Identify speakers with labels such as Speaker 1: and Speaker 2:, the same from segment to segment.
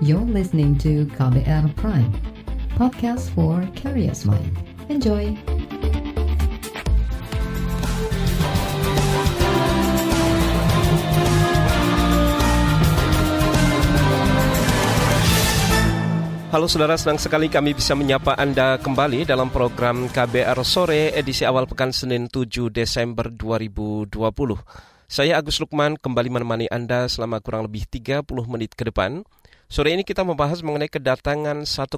Speaker 1: You're listening to KBR Prime, podcast for curious mind. Enjoy!
Speaker 2: Halo saudara, senang sekali kami bisa menyapa Anda kembali dalam program KBR Sore edisi awal pekan Senin 7 Desember 2020. Saya Agus Lukman kembali menemani Anda selama kurang lebih 30 menit ke depan. Sore ini kita membahas mengenai kedatangan 1,2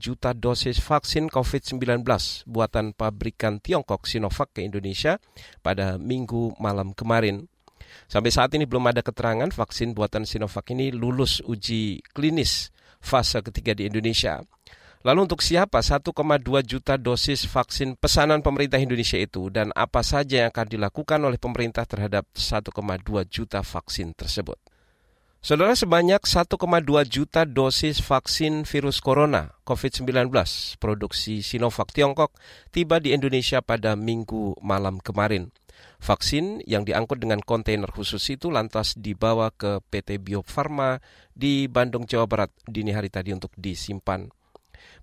Speaker 2: juta dosis vaksin COVID-19 buatan pabrikan Tiongkok Sinovac ke Indonesia pada minggu malam kemarin. Sampai saat ini belum ada keterangan vaksin buatan Sinovac ini lulus uji klinis fase ketiga di Indonesia. Lalu untuk siapa 1,2 juta dosis vaksin pesanan pemerintah Indonesia itu dan apa saja yang akan dilakukan oleh pemerintah terhadap 1,2 juta vaksin tersebut? Saudara sebanyak 1,2 juta dosis vaksin virus corona COVID-19 produksi Sinovac Tiongkok tiba di Indonesia pada minggu malam kemarin. Vaksin yang diangkut dengan kontainer khusus itu lantas dibawa ke PT Bio Farma di Bandung, Jawa Barat dini hari tadi untuk disimpan.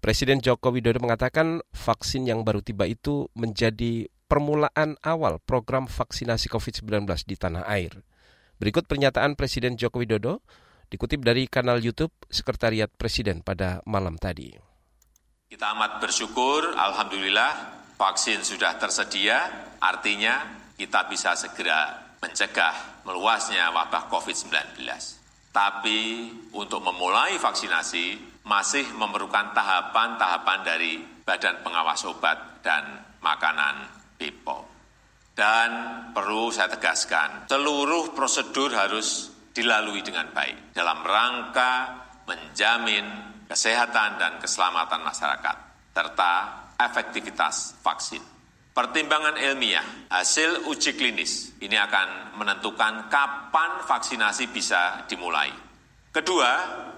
Speaker 2: Presiden Joko Widodo mengatakan vaksin yang baru tiba itu menjadi permulaan awal program vaksinasi COVID-19 di tanah air. Berikut pernyataan Presiden Joko Widodo dikutip dari kanal YouTube Sekretariat Presiden pada malam tadi.
Speaker 3: Kita amat bersyukur, Alhamdulillah vaksin sudah tersedia, artinya kita bisa segera mencegah meluasnya wabah COVID-19. Tapi untuk memulai vaksinasi masih memerlukan tahapan-tahapan dari Badan Pengawas Obat dan Makanan BPOM. Dan perlu saya tegaskan, seluruh prosedur harus dilalui dengan baik dalam rangka menjamin kesehatan dan keselamatan masyarakat serta efektivitas vaksin. Pertimbangan ilmiah, hasil uji klinis ini akan menentukan kapan vaksinasi bisa dimulai. Kedua,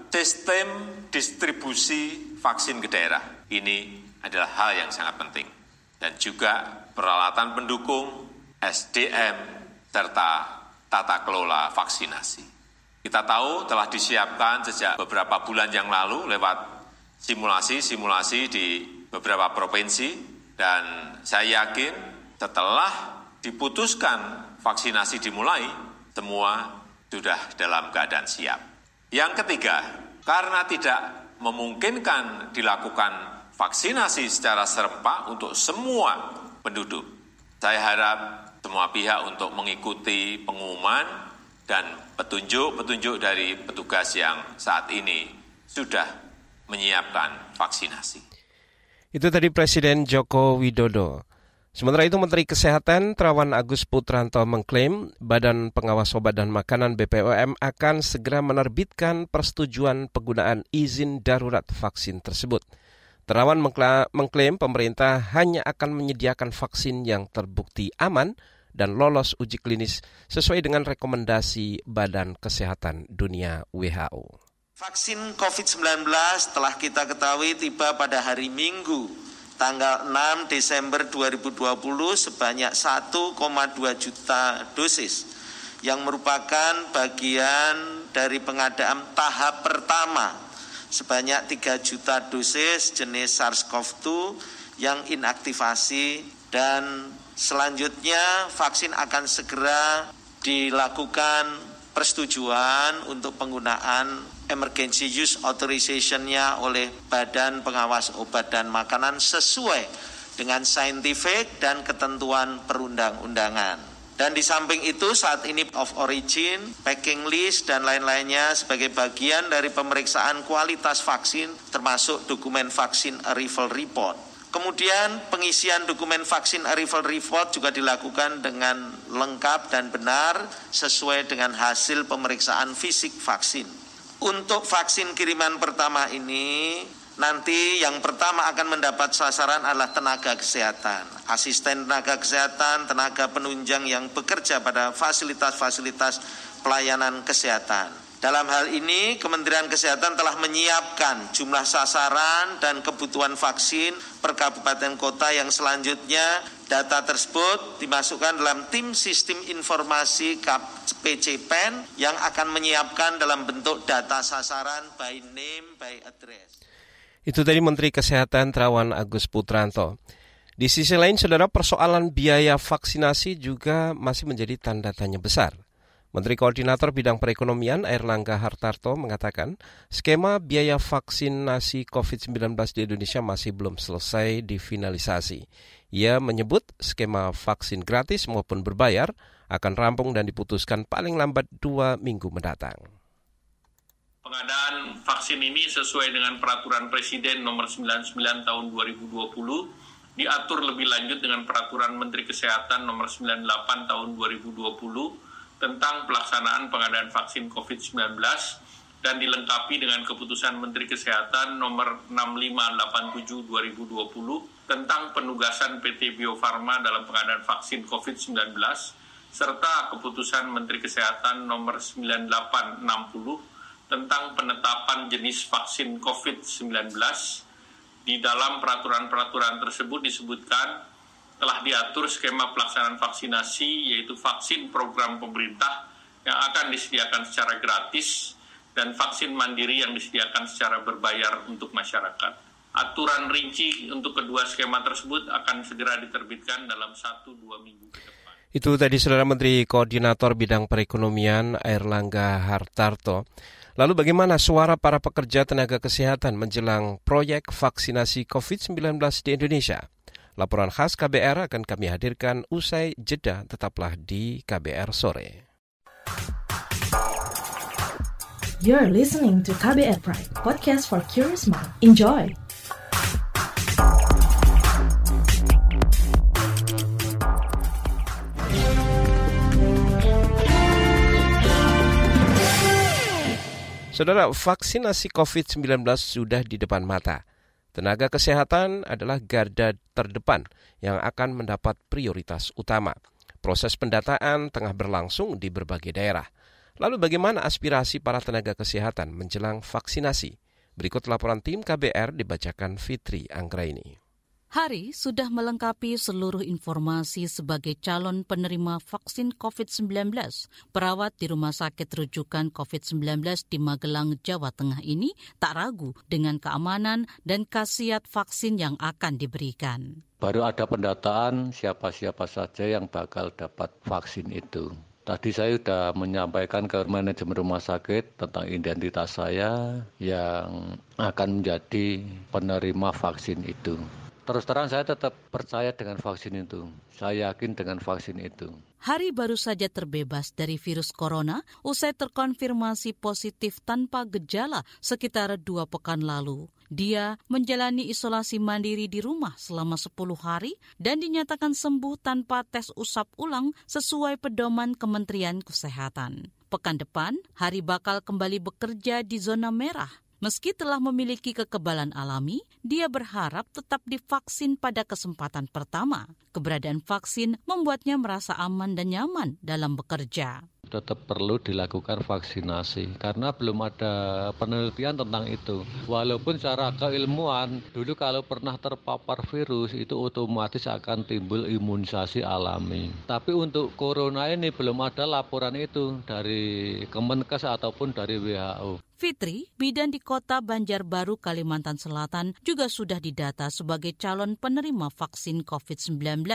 Speaker 3: sistem distribusi vaksin ke daerah. Ini adalah hal yang sangat penting. Dan juga peralatan pendukung, SDM, serta tata kelola vaksinasi. Kita tahu telah disiapkan sejak beberapa bulan yang lalu lewat simulasi-simulasi di beberapa provinsi dan saya yakin setelah diputuskan vaksinasi dimulai, semua sudah dalam keadaan siap. Yang ketiga, karena tidak memungkinkan dilakukan vaksinasi secara serempak untuk semua penduduk, saya harap semua pihak untuk mengikuti pengumuman dan petunjuk-petunjuk dari petugas yang saat ini sudah menyiapkan vaksinasi.
Speaker 2: Itu tadi Presiden Joko Widodo. Sementara itu Menteri Kesehatan Terawan Agus Putranto mengklaim Badan Pengawas Obat dan Makanan BPOM akan segera menerbitkan persetujuan penggunaan izin darurat vaksin tersebut. Terawan mengklaim pemerintah hanya akan menyediakan vaksin yang terbukti aman dan lolos uji klinis sesuai dengan rekomendasi Badan Kesehatan Dunia WHO.
Speaker 4: Vaksin COVID-19 telah kita ketahui tiba pada hari Minggu tanggal 6 Desember 2020 sebanyak 1,2 juta dosis yang merupakan bagian dari pengadaan tahap pertama sebanyak 3 juta dosis jenis SARS-CoV-2 yang inaktivasi dan selanjutnya vaksin akan segera dilakukan persetujuan untuk penggunaan emergency use authorization-nya oleh Badan Pengawas Obat dan Makanan sesuai dengan saintifik dan ketentuan perundang-undangan. Dan di samping itu saat ini of origin, packing list dan lain-lainnya sebagai bagian dari pemeriksaan kualitas vaksin termasuk dokumen vaksin arrival report. Kemudian pengisian dokumen vaksin arrival report juga dilakukan dengan lengkap dan benar sesuai dengan hasil pemeriksaan fisik vaksin. Untuk vaksin kiriman pertama ini, nanti yang pertama akan mendapat sasaran adalah tenaga kesehatan, asisten tenaga kesehatan, tenaga penunjang yang bekerja pada fasilitas-fasilitas pelayanan kesehatan. Dalam hal ini, Kementerian Kesehatan telah menyiapkan jumlah sasaran dan kebutuhan vaksin per kabupaten kota yang selanjutnya data tersebut dimasukkan dalam tim sistem informasi PCPEN yang akan menyiapkan dalam bentuk data sasaran by name, by address.
Speaker 2: Itu tadi Menteri Kesehatan Terawan Agus Putranto. Di sisi lain, saudara, persoalan biaya vaksinasi juga masih menjadi tanda tanya besar. Menteri Koordinator Bidang Perekonomian Airlangga Hartarto mengatakan skema biaya vaksinasi COVID-19 di Indonesia masih belum selesai difinalisasi. Ia menyebut skema vaksin gratis maupun berbayar akan rampung dan diputuskan paling lambat dua minggu mendatang.
Speaker 5: Pengadaan vaksin ini sesuai dengan peraturan Presiden nomor 99 tahun 2020 diatur lebih lanjut dengan peraturan Menteri Kesehatan nomor 98 tahun 2020 tentang pelaksanaan pengadaan vaksin COVID-19 dan dilengkapi dengan keputusan Menteri Kesehatan nomor 6587 2020 tentang penugasan PT Bio Farma dalam pengadaan vaksin COVID-19 serta keputusan Menteri Kesehatan nomor 9860 tentang penetapan jenis vaksin COVID-19 di dalam peraturan-peraturan tersebut disebutkan telah diatur skema pelaksanaan vaksinasi yaitu vaksin program pemerintah yang akan disediakan secara gratis dan vaksin mandiri yang disediakan secara berbayar untuk masyarakat. Aturan rinci untuk kedua skema tersebut akan segera diterbitkan dalam satu dua minggu ke depan.
Speaker 2: Itu tadi Saudara Menteri Koordinator Bidang Perekonomian Airlangga Hartarto. Lalu bagaimana suara para pekerja tenaga kesehatan menjelang proyek vaksinasi COVID-19 di Indonesia? Laporan khas KBR akan kami hadirkan usai jeda tetaplah di KBR sore.
Speaker 6: You're listening to KBR Pride, podcast for curious mind. Enjoy.
Speaker 2: Saudara, vaksinasi COVID-19 sudah di depan mata. Tenaga kesehatan adalah garda terdepan yang akan mendapat prioritas utama. Proses pendataan tengah berlangsung di berbagai daerah. Lalu bagaimana aspirasi para tenaga kesehatan menjelang vaksinasi? Berikut laporan tim KBR dibacakan Fitri Anggraini.
Speaker 7: Hari sudah melengkapi seluruh informasi sebagai calon penerima vaksin COVID-19. Perawat di Rumah Sakit Rujukan COVID-19 di Magelang, Jawa Tengah ini tak ragu dengan keamanan dan khasiat vaksin yang akan diberikan.
Speaker 8: Baru ada pendataan siapa-siapa saja yang bakal dapat vaksin itu. Tadi saya sudah menyampaikan ke manajemen rumah sakit tentang identitas saya yang akan menjadi penerima vaksin itu. Terus terang saya tetap percaya dengan vaksin itu. Saya yakin dengan vaksin itu.
Speaker 7: Hari baru saja terbebas dari virus corona usai terkonfirmasi positif tanpa gejala sekitar dua pekan lalu. Dia menjalani isolasi mandiri di rumah selama 10 hari dan dinyatakan sembuh tanpa tes usap ulang sesuai pedoman Kementerian Kesehatan. Pekan depan, Hari bakal kembali bekerja di zona merah Meski telah memiliki kekebalan alami, dia berharap tetap divaksin pada kesempatan pertama. Keberadaan vaksin membuatnya merasa aman dan nyaman dalam bekerja
Speaker 8: tetap perlu dilakukan vaksinasi karena belum ada penelitian tentang itu. Walaupun secara keilmuan dulu kalau pernah terpapar virus itu otomatis akan timbul imunisasi alami. Tapi untuk corona ini belum ada laporan itu dari Kemenkes ataupun dari WHO.
Speaker 7: Fitri, bidan di kota Banjarbaru, Kalimantan Selatan juga sudah didata sebagai calon penerima vaksin COVID-19.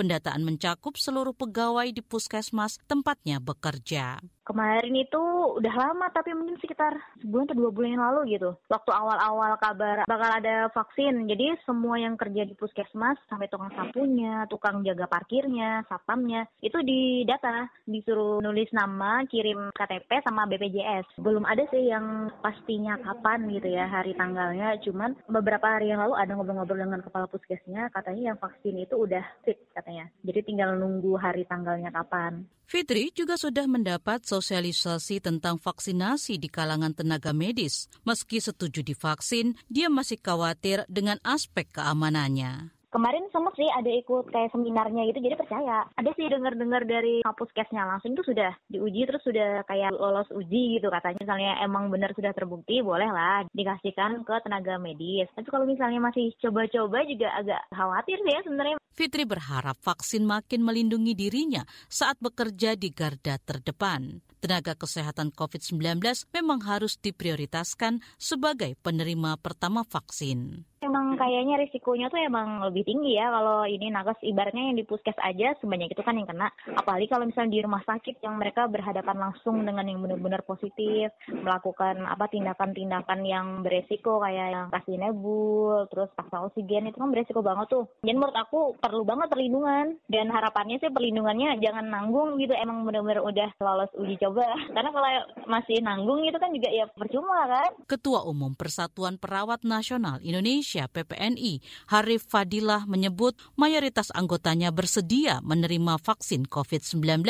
Speaker 7: Pendataan mencakup seluruh pegawai di puskesmas tempatnya bekerja. kerja.
Speaker 9: Kemarin itu udah lama tapi mungkin sekitar sebulan atau dua bulan yang lalu gitu. Waktu awal-awal kabar bakal ada vaksin. Jadi semua yang kerja di puskesmas sampai tukang sapunya, tukang jaga parkirnya, satpamnya itu didata, disuruh nulis nama, kirim KTP sama BPJS. Belum ada sih yang pastinya kapan gitu ya hari tanggalnya. Cuman beberapa hari yang lalu ada ngobrol-ngobrol dengan kepala puskesnya katanya yang vaksin itu udah fit katanya. Jadi tinggal nunggu hari tanggalnya kapan.
Speaker 7: Fitri juga sudah mendapat sosialisasi tentang vaksinasi di kalangan tenaga medis. Meski setuju divaksin, dia masih khawatir dengan aspek keamanannya.
Speaker 9: Kemarin sempat sih ada ikut kayak seminarnya gitu, jadi percaya. Ada sih dengar-dengar dari kampus langsung itu sudah diuji terus sudah kayak lolos uji gitu katanya. Misalnya emang benar sudah terbukti, boleh lah dikasihkan ke tenaga medis. Tapi kalau misalnya masih coba-coba juga agak khawatir sih ya sebenarnya.
Speaker 7: Fitri berharap vaksin makin melindungi dirinya saat bekerja di garda terdepan tenaga kesehatan COVID-19 memang harus diprioritaskan sebagai penerima pertama vaksin.
Speaker 9: Emang kayaknya risikonya tuh emang lebih tinggi ya kalau ini nakes ibaratnya yang di puskes aja sebanyak itu kan yang kena. Apalagi kalau misalnya di rumah sakit yang mereka berhadapan langsung dengan yang benar-benar positif, melakukan apa tindakan-tindakan yang beresiko kayak yang kasih nebul, terus paksa oksigen itu kan beresiko banget tuh. Jadi menurut aku perlu banget perlindungan dan harapannya sih perlindungannya jangan nanggung gitu emang benar-benar udah lolos uji coba. Karena kalau masih nanggung itu kan juga ya percuma kan.
Speaker 7: Ketua Umum Persatuan Perawat Nasional Indonesia Indonesia PPNI, Harif Fadilah menyebut mayoritas anggotanya bersedia menerima vaksin COVID-19.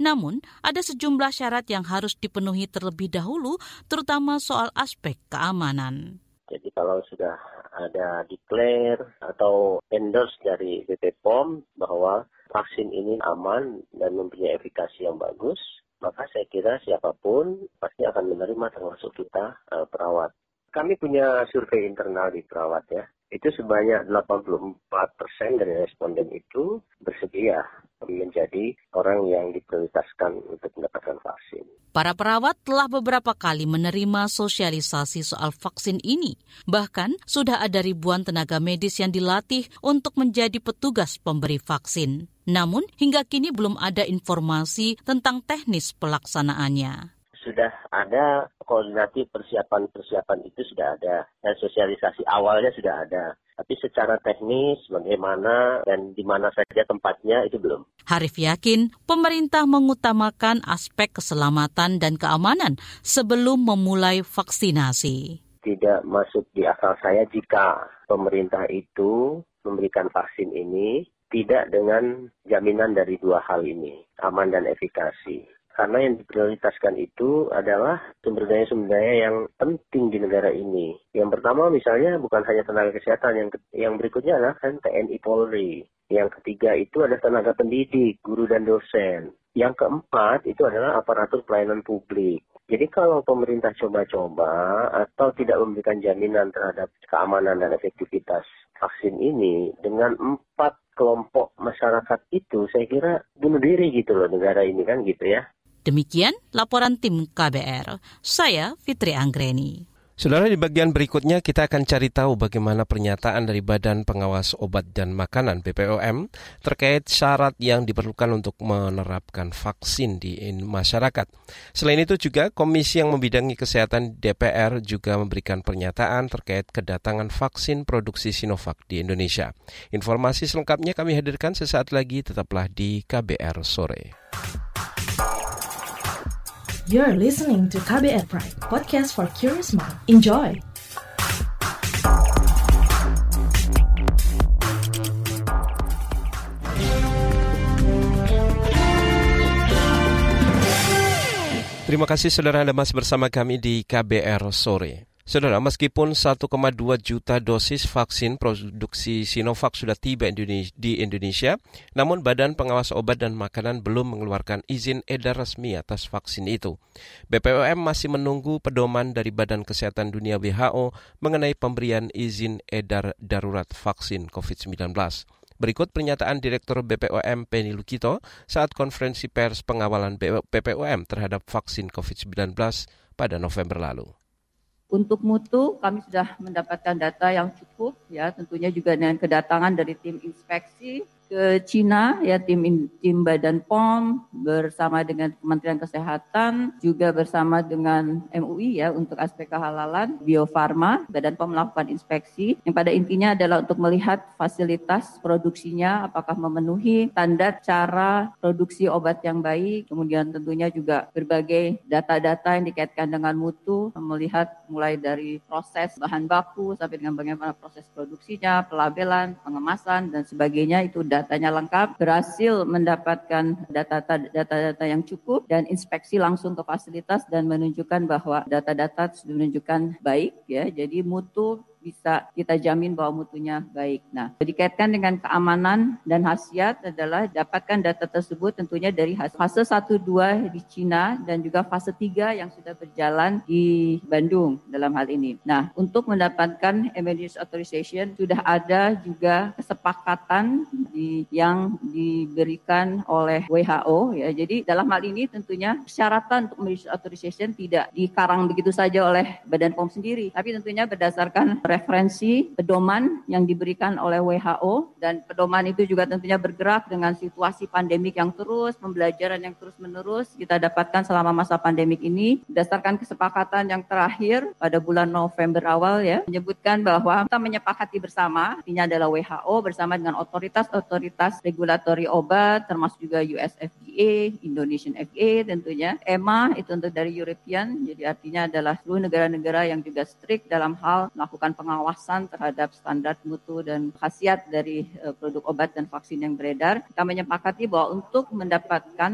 Speaker 7: Namun, ada sejumlah syarat yang harus dipenuhi terlebih dahulu, terutama soal aspek keamanan.
Speaker 10: Jadi kalau sudah ada declare atau endorse dari BP POM bahwa vaksin ini aman dan mempunyai efikasi yang bagus, maka saya kira siapa pun pasti akan menerima termasuk kita uh, perawat. Kami punya survei internal di perawat ya. Itu sebanyak 84 persen dari responden itu bersedia menjadi orang yang diprioritaskan untuk mendapatkan vaksin.
Speaker 7: Para perawat telah beberapa kali menerima sosialisasi soal vaksin ini. Bahkan sudah ada ribuan tenaga medis yang dilatih untuk menjadi petugas pemberi vaksin. Namun hingga kini belum ada informasi tentang teknis pelaksanaannya
Speaker 10: sudah ada koordinasi persiapan-persiapan itu sudah ada dan sosialisasi awalnya sudah ada. Tapi secara teknis bagaimana dan di mana saja tempatnya itu belum.
Speaker 7: Harif yakin pemerintah mengutamakan aspek keselamatan dan keamanan sebelum memulai vaksinasi.
Speaker 10: Tidak masuk di akal saya jika pemerintah itu memberikan vaksin ini tidak dengan jaminan dari dua hal ini, aman dan efikasi karena yang diprioritaskan itu adalah sumber daya-sumber daya yang penting di negara ini. Yang pertama misalnya bukan hanya tenaga kesehatan, yang yang berikutnya adalah kan TNI Polri. Yang ketiga itu ada tenaga pendidik, guru dan dosen. Yang keempat itu adalah aparatur pelayanan publik. Jadi kalau pemerintah coba-coba atau tidak memberikan jaminan terhadap keamanan dan efektivitas vaksin ini dengan empat kelompok masyarakat itu saya kira bunuh diri gitu loh negara ini kan gitu ya.
Speaker 7: Demikian laporan tim KBR. Saya Fitri Anggreni.
Speaker 2: Saudara, di bagian berikutnya kita akan cari tahu bagaimana pernyataan dari Badan Pengawas Obat dan Makanan BPOM terkait syarat yang diperlukan untuk menerapkan vaksin di masyarakat. Selain itu juga Komisi yang membidangi kesehatan DPR juga memberikan pernyataan terkait kedatangan vaksin produksi Sinovac di Indonesia. Informasi selengkapnya kami hadirkan sesaat lagi, tetaplah di KBR sore.
Speaker 6: You're listening to KBR Pride, podcast for curious mind. Enjoy!
Speaker 2: Terima kasih saudara Anda masih bersama kami di KBR Sore. Saudara, meskipun 1,2 juta dosis vaksin produksi Sinovac sudah tiba di Indonesia, namun Badan Pengawas Obat dan Makanan belum mengeluarkan izin edar resmi atas vaksin itu. BPOM masih menunggu pedoman dari Badan Kesehatan Dunia WHO mengenai pemberian izin edar darurat vaksin COVID-19. Berikut pernyataan Direktur BPOM Penny Lukito saat konferensi pers pengawalan BPOM terhadap vaksin COVID-19 pada November lalu.
Speaker 11: Untuk mutu kami sudah mendapatkan data yang cukup ya tentunya juga dengan kedatangan dari tim inspeksi ke Cina ya tim tim Badan POM bersama dengan Kementerian Kesehatan juga bersama dengan MUI ya untuk aspek kehalalan Bio Farma. Badan POM melakukan inspeksi. Yang pada intinya adalah untuk melihat fasilitas produksinya apakah memenuhi standar cara produksi obat yang baik. Kemudian tentunya juga berbagai data-data yang dikaitkan dengan mutu melihat mulai dari proses bahan baku sampai dengan bagaimana proses produksinya pelabelan pengemasan dan sebagainya. Itu datanya lengkap, berhasil mendapatkan data-data yang cukup dan inspeksi langsung ke fasilitas dan menunjukkan bahwa data-data sudah menunjukkan baik ya. Jadi mutu bisa kita jamin bahwa mutunya baik. Nah, dikaitkan dengan keamanan dan khasiat adalah dapatkan data tersebut tentunya dari fase 1 2 di Cina dan juga fase 3 yang sudah berjalan di Bandung dalam hal ini. Nah, untuk mendapatkan emergency authorization sudah ada juga kesepakatan di, yang diberikan oleh WHO ya. Jadi dalam hal ini tentunya persyaratan untuk emergency authorization tidak dikarang begitu saja oleh Badan POM sendiri, tapi tentunya berdasarkan referensi pedoman yang diberikan oleh WHO dan pedoman itu juga tentunya bergerak dengan situasi pandemik yang terus, pembelajaran yang terus menerus kita dapatkan selama masa pandemik ini. Berdasarkan kesepakatan yang terakhir pada bulan November awal ya menyebutkan bahwa kita menyepakati bersama artinya adalah WHO bersama dengan otoritas-otoritas regulatori obat termasuk juga US FDA, Indonesian FDA tentunya, EMA itu untuk dari European jadi artinya adalah seluruh negara-negara yang juga strict dalam hal melakukan terhadap standar mutu dan khasiat dari uh, produk obat dan vaksin yang beredar. Kita menyepakati bahwa untuk mendapatkan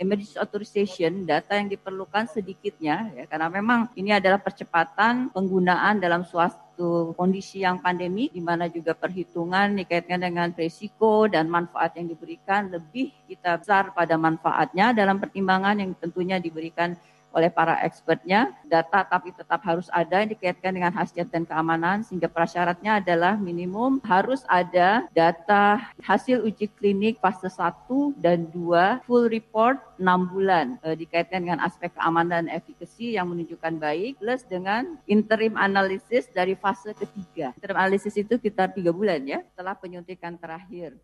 Speaker 11: emergency authorization data yang diperlukan sedikitnya ya karena memang ini adalah percepatan penggunaan dalam suatu kondisi yang pandemi di mana juga perhitungan dikaitkan dengan risiko dan manfaat yang diberikan lebih kita besar pada manfaatnya dalam pertimbangan yang tentunya diberikan oleh para expertnya. Data tapi tetap harus ada yang dikaitkan dengan khasiat dan keamanan sehingga prasyaratnya adalah minimum harus ada data hasil uji klinik fase 1 dan 2 full report 6 bulan e, dikaitkan dengan aspek keamanan dan efikasi yang menunjukkan baik plus dengan interim analisis dari fase ketiga. Interim analisis itu sekitar 3 bulan ya setelah penyuntikan terakhir.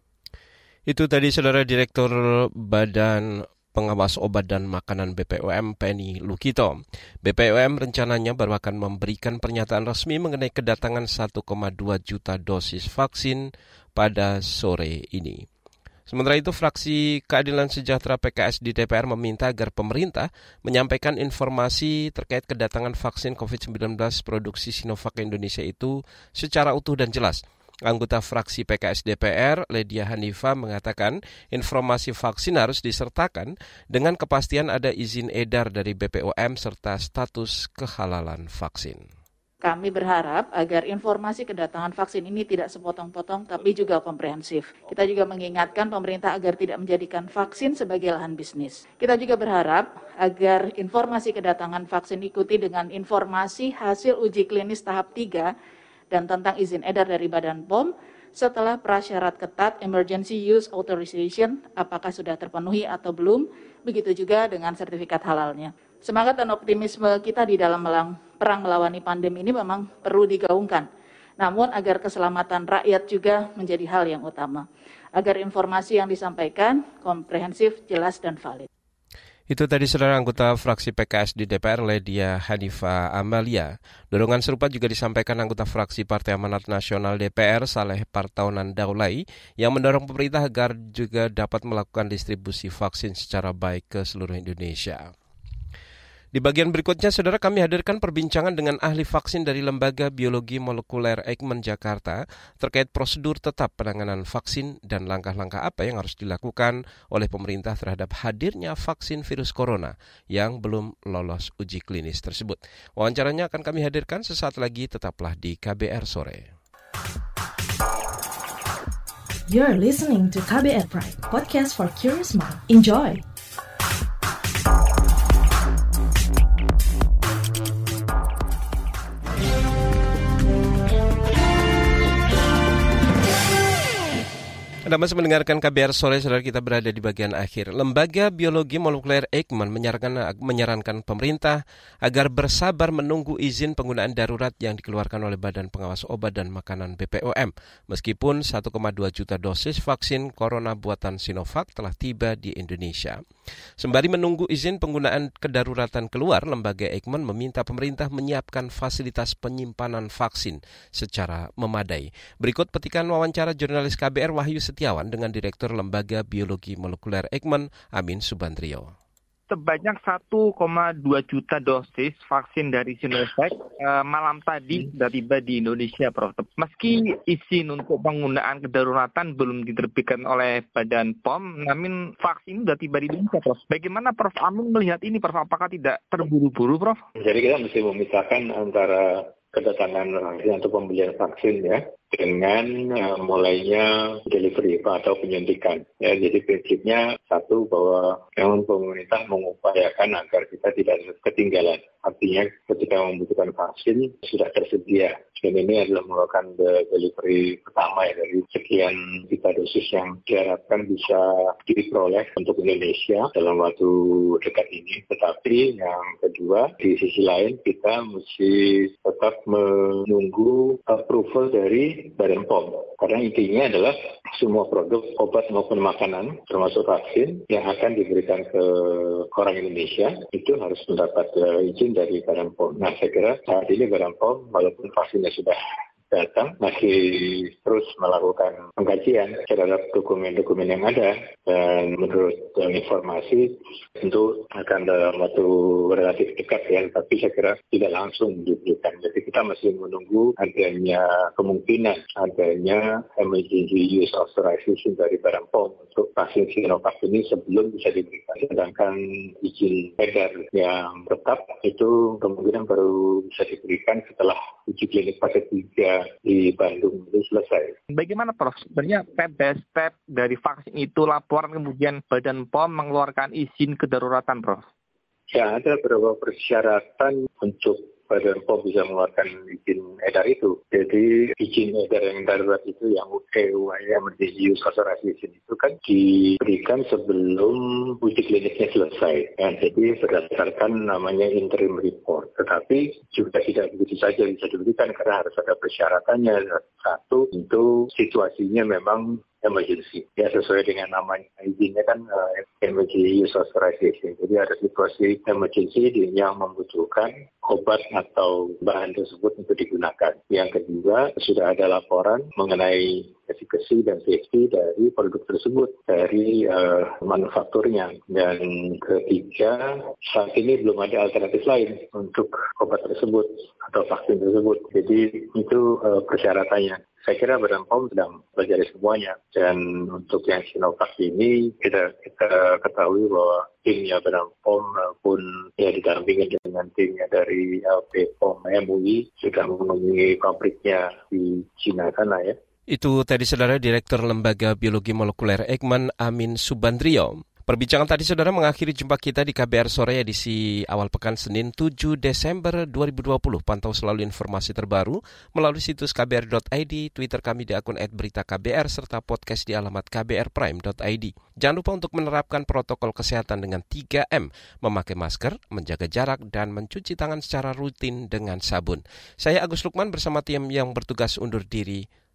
Speaker 2: Itu tadi saudara Direktur Badan pengawas obat dan makanan BPOM Penny Lukito. BPOM rencananya baru akan memberikan pernyataan resmi mengenai kedatangan 1,2 juta dosis vaksin pada sore ini. Sementara itu, fraksi Keadilan Sejahtera PKS di DPR meminta agar pemerintah menyampaikan informasi terkait kedatangan vaksin COVID-19 produksi Sinovac Indonesia itu secara utuh dan jelas – Anggota fraksi PKS DPR, Ledia Hanifa, mengatakan informasi vaksin harus disertakan dengan kepastian ada izin edar dari BPOM serta status kehalalan vaksin.
Speaker 12: Kami berharap agar informasi kedatangan vaksin ini tidak sepotong-potong tapi juga komprehensif. Kita juga mengingatkan pemerintah agar tidak menjadikan vaksin sebagai lahan bisnis. Kita juga berharap agar informasi kedatangan vaksin ikuti dengan informasi hasil uji klinis tahap 3 dan tentang izin edar dari Badan POM setelah prasyarat ketat emergency use authorization apakah sudah terpenuhi atau belum, begitu juga dengan sertifikat halalnya. Semangat dan optimisme kita di dalam melang, perang melawani pandemi ini memang perlu digaungkan. Namun agar keselamatan rakyat juga menjadi hal yang utama. Agar informasi yang disampaikan komprehensif, jelas, dan valid.
Speaker 2: Itu tadi saudara anggota fraksi PKS di DPR Ledia Hanifa Amalia. Dorongan serupa juga disampaikan anggota fraksi Partai Amanat Nasional DPR Saleh Partaunan Daulai yang mendorong pemerintah agar juga dapat melakukan distribusi vaksin secara baik ke seluruh Indonesia. Di bagian berikutnya, saudara kami hadirkan perbincangan dengan ahli vaksin dari Lembaga Biologi Molekuler Eijkman Jakarta terkait prosedur tetap penanganan vaksin dan langkah-langkah apa yang harus dilakukan oleh pemerintah terhadap hadirnya vaksin virus corona yang belum lolos uji klinis tersebut. Wawancaranya akan kami hadirkan sesaat lagi, tetaplah di KBR Sore.
Speaker 6: You're listening to KBR Pride, podcast for curious mind. Enjoy!
Speaker 2: Anda masih mendengarkan KBR sore, saudara kita berada di bagian akhir. Lembaga Biologi Molekuler Eijkman menyarankan, menyarankan pemerintah agar bersabar menunggu izin penggunaan darurat yang dikeluarkan oleh Badan Pengawas Obat dan Makanan BPOM. Meskipun 1,2 juta dosis vaksin corona buatan Sinovac telah tiba di Indonesia. Sembari menunggu izin penggunaan kedaruratan keluar, lembaga Eijkman meminta pemerintah menyiapkan fasilitas penyimpanan vaksin secara memadai. Berikut petikan wawancara jurnalis KBR Wahyu Setiawan dengan Direktur Lembaga Biologi Molekuler Eijkman, Amin Subandrio
Speaker 13: sebanyak 1,2 juta dosis vaksin dari Sinovac uh, malam tadi sudah tiba di Indonesia, Prof. Meski izin untuk penggunaan kedaruratan belum diterbitkan oleh Badan POM, namun vaksin sudah tiba di Indonesia, Prof. Bagaimana Prof. Amin melihat ini, Prof? Apakah tidak terburu-buru, Prof?
Speaker 14: Jadi kita mesti memisahkan antara kedatangan atau pembelian vaksin ya dengan uh, mulainya delivery atau penyuntikan. Ya, jadi prinsipnya satu bahwa memang pemerintah mengupayakan agar kita tidak ketinggalan. Artinya ketika membutuhkan vaksin sudah tersedia. Dan ini adalah merupakan delivery pertama ya dari sekian juta dosis yang diharapkan bisa diperoleh untuk Indonesia dalam waktu dekat ini. Tetapi yang kedua, di sisi lain kita mesti tetap menunggu approval dari Badan POM. Karena intinya adalah semua produk obat maupun makanan, termasuk vaksin, yang akan diberikan ke orang Indonesia, itu harus mendapat uh, izin dari Badan POM. Nah, saya kira saat ini Badan POM, walaupun vaksinnya sudah datang masih terus melakukan pengkajian terhadap dokumen-dokumen yang ada. Dan menurut informasi tentu akan dalam waktu relatif dekat ya tapi saya kira tidak langsung diberikan. Jadi kita masih menunggu adanya kemungkinan adanya emergency use authorization dari Badan POM untuk vaksin Sinovac ini sebelum bisa diberikan. Sedangkan izin edar yang tetap itu kemungkinan baru bisa diberikan setelah uji klinik fase 3 di Bandung itu selesai.
Speaker 13: Bagaimana Prof? Sebenarnya step by step dari vaksin itu laporan kemudian Badan POM mengeluarkan izin kedaruratan Prof?
Speaker 14: Ya, ada beberapa persyaratan untuk Badan POM bisa mengeluarkan izin edar itu. Jadi izin edar yang darurat itu yang EUA, Emergency Use Authorization itu kan diberikan sebelum uji kliniknya selesai. Ya, jadi berdasarkan namanya interim report. Tetapi juga tidak begitu saja bisa diberikan karena harus ada persyaratannya. Satu, itu situasinya memang emergency. Ya sesuai dengan namanya izinnya kan uh, emergency use authorization. Jadi ada situasi emergency yang membutuhkan obat atau bahan tersebut untuk digunakan. Yang kedua, sudah ada laporan mengenai efficacy dan safety dari produk tersebut dari uh, manufakturnya. Dan ketiga, saat ini belum ada alternatif lain untuk obat tersebut atau vaksin tersebut. Jadi itu uh, persyaratannya. Saya kira Badan POM sedang pelajari semuanya. Dan untuk yang Sinovac ini kita kita ketahui bahwa timnya Badan POM pun ya didampingi dengan timnya dari LP POM MUI sudah mengunjungi pabriknya di Cina sana ya.
Speaker 2: Itu tadi saudara Direktur Lembaga Biologi Molekuler Ekman Amin Subandrio. Perbincangan tadi saudara mengakhiri jumpa kita di KBR Sore edisi awal pekan Senin 7 Desember 2020. Pantau selalu informasi terbaru melalui situs kbr.id, Twitter kami di akun @beritaKBR serta podcast di alamat kbrprime.id. Jangan lupa untuk menerapkan protokol kesehatan dengan 3M, memakai masker, menjaga jarak, dan mencuci tangan secara rutin dengan sabun. Saya Agus Lukman bersama tim yang bertugas undur diri.